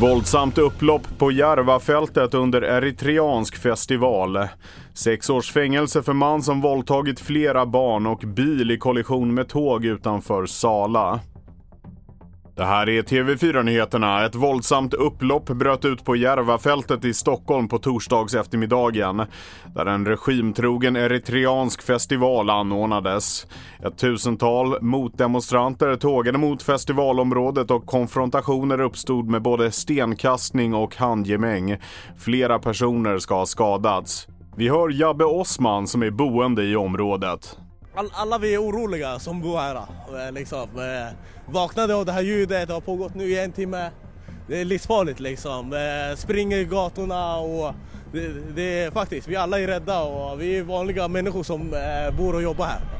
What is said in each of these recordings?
Våldsamt upplopp på Järvafältet under eritreansk festival. Sex års fängelse för man som våldtagit flera barn och bil i kollision med tåg utanför Sala. Det här är TV4-nyheterna. Ett våldsamt upplopp bröt ut på Järvafältet i Stockholm på torsdags eftermiddagen där en regimtrogen eritreansk festival anordnades. Ett tusental motdemonstranter tågade mot festivalområdet och konfrontationer uppstod med både stenkastning och handgemäng. Flera personer ska ha skadats. Vi hör Jabbe Osman som är boende i området. All, alla vi är oroliga som bor här. Eh, liksom. Eh, vaknade av det här ljudet, det har pågått nu i en timme. Det är livsfarligt liksom. Eh, springer i gatorna och det, det är faktiskt, vi alla är rädda och vi är vanliga människor som bor och jobbar här.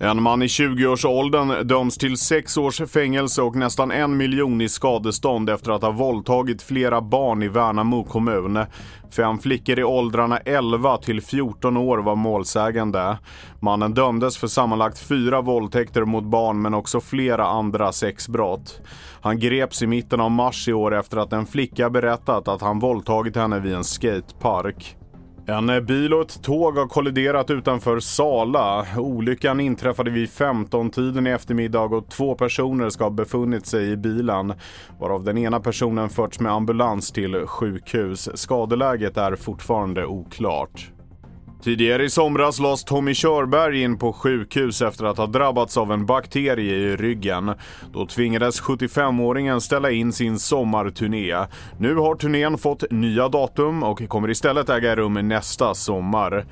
En man i 20-årsåldern döms till sex års fängelse och nästan en miljon i skadestånd efter att ha våldtagit flera barn i Värnamo kommun. Fem flickor i åldrarna 11 till 14 år var målsägande. Mannen dömdes för sammanlagt fyra våldtäkter mot barn men också flera andra sexbrott. Han greps i mitten av mars i år efter att en flicka berättat att han våldtagit henne vid en skatepark. En eh, bil och ett tåg har kolliderat utanför Sala. Olyckan inträffade vid 15-tiden i eftermiddag och två personer ska ha befunnit sig i bilen. Varav den ena personen förts med ambulans till sjukhus. Skadeläget är fortfarande oklart. Tidigare i somras lades Tommy Körberg in på sjukhus efter att ha drabbats av en bakterie i ryggen. Då tvingades 75-åringen ställa in sin sommarturné. Nu har turnén fått nya datum och kommer istället äga rum nästa sommar.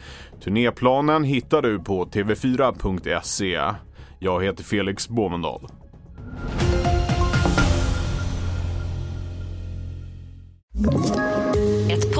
Turnéplanen hittar du på tv4.se. Jag heter Felix Båmendal.